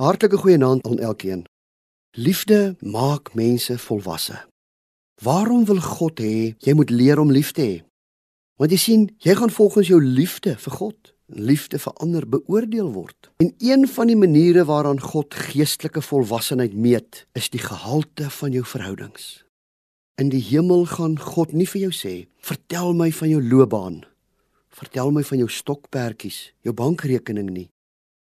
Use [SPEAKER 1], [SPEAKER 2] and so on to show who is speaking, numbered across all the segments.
[SPEAKER 1] Hartlike goeienaand aan elkeen. Liefde maak mense volwasse. Waarom wil God hê jy moet leer om lief te hê? Want jy sien, jy gaan volgens jou liefde vir God, liefde vir ander beoordeel word. En een van die maniere waaraan God geestelike volwassenheid meet, is die gehalte van jou verhoudings. In die hemel gaan God nie vir jou sê, "Vertel my van jou loopbaan. Vertel my van jou stokperdjies, jou bankrekening nie."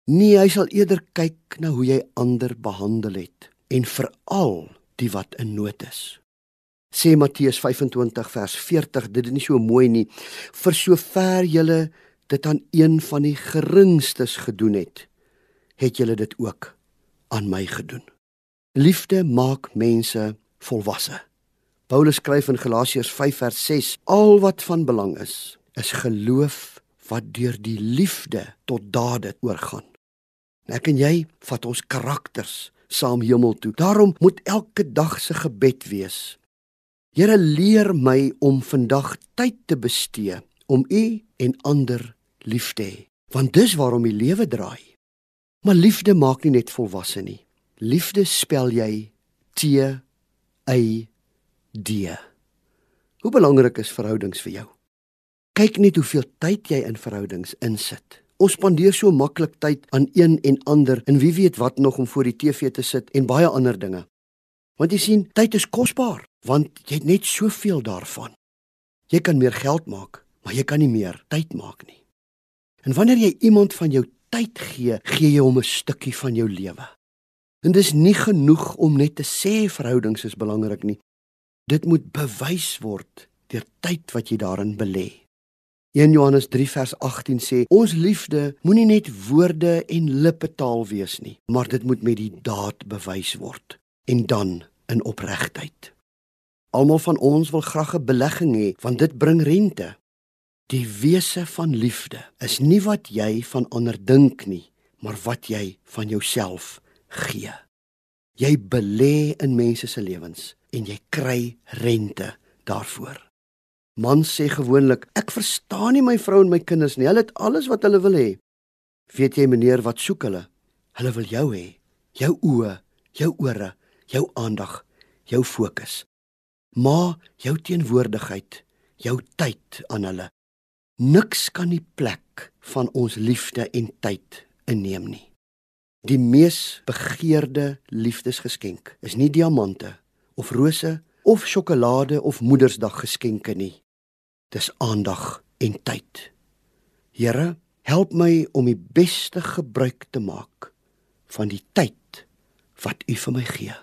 [SPEAKER 1] Nee, hy sal eerder kyk na hoe jy ander behandel het en veral die wat in nood is. Sê Matteus 25 vers 40 dit is nie so mooi nie. Vir sover julle dit aan een van die geringstes gedoen het het julle dit ook aan my gedoen. Liefde maak mense volwasse. Paulus skryf in Galasiërs 5 vers 6 al wat van belang is is geloof wat deur die liefde tot dade oorgaan ek en jy vat ons karakters saam hemel toe daarom moet elke dag se gebed wees Here leer my om vandag tyd te bestee om U en ander lief te hê, want dis waarom die lewe draai. Maar liefde maak nie net volwasse nie. Liefde spel jy T Y D. Hoe belangrik is verhoudings vir jou? Kyk net hoeveel tyd jy in verhoudings insit. Ons spandeer so maklik tyd aan een en ander en wie weet wat nog om voor die TV te sit en baie ander dinge. Want jy sien, tyd is kosbaar, want jy het net soveel daarvan. Jy kan meer geld maak, maar jy kan nie meer tyd maak nie. En wanneer jy iemand van jou tyd gee, gee jy hom 'n stukkie van jou lewe. En dis nie genoeg om net te sê verhoudings is belangrik nie. Dit moet bewys word deur tyd wat jy daarin belê. 1 Johannes 3 vers 18 sê: Ons liefde moenie net woorde en lippetaal wees nie, maar dit moet met die daad bewys word en dan in opregtheid. Almal van ons wil graag 'n belegging hê want dit bring rente. Die wese van liefde is nie wat jy van ander dink nie, maar wat jy van jouself gee. Jy belê in mense se lewens en jy kry rente daarvoor. Man sê gewoonlik, ek verstaan nie my vrou en my kinders nie. Hulle het alles wat hulle wil hê. Weet jy meneer wat soek hulle? Hulle wil jou hê. Jou oë, jou ore, jou aandag, jou fokus. Maar jou teenwoordigheid, jou tyd aan hulle. Niks kan die plek van ons liefde en tyd inneem nie. Die mees begeerde liefdesgeskenk is nie diamante of rose of sjokolade of moedersdag geskenke nie. Dis aandag en tyd. Here, help my om die beste gebruik te maak van die tyd wat U vir my gee.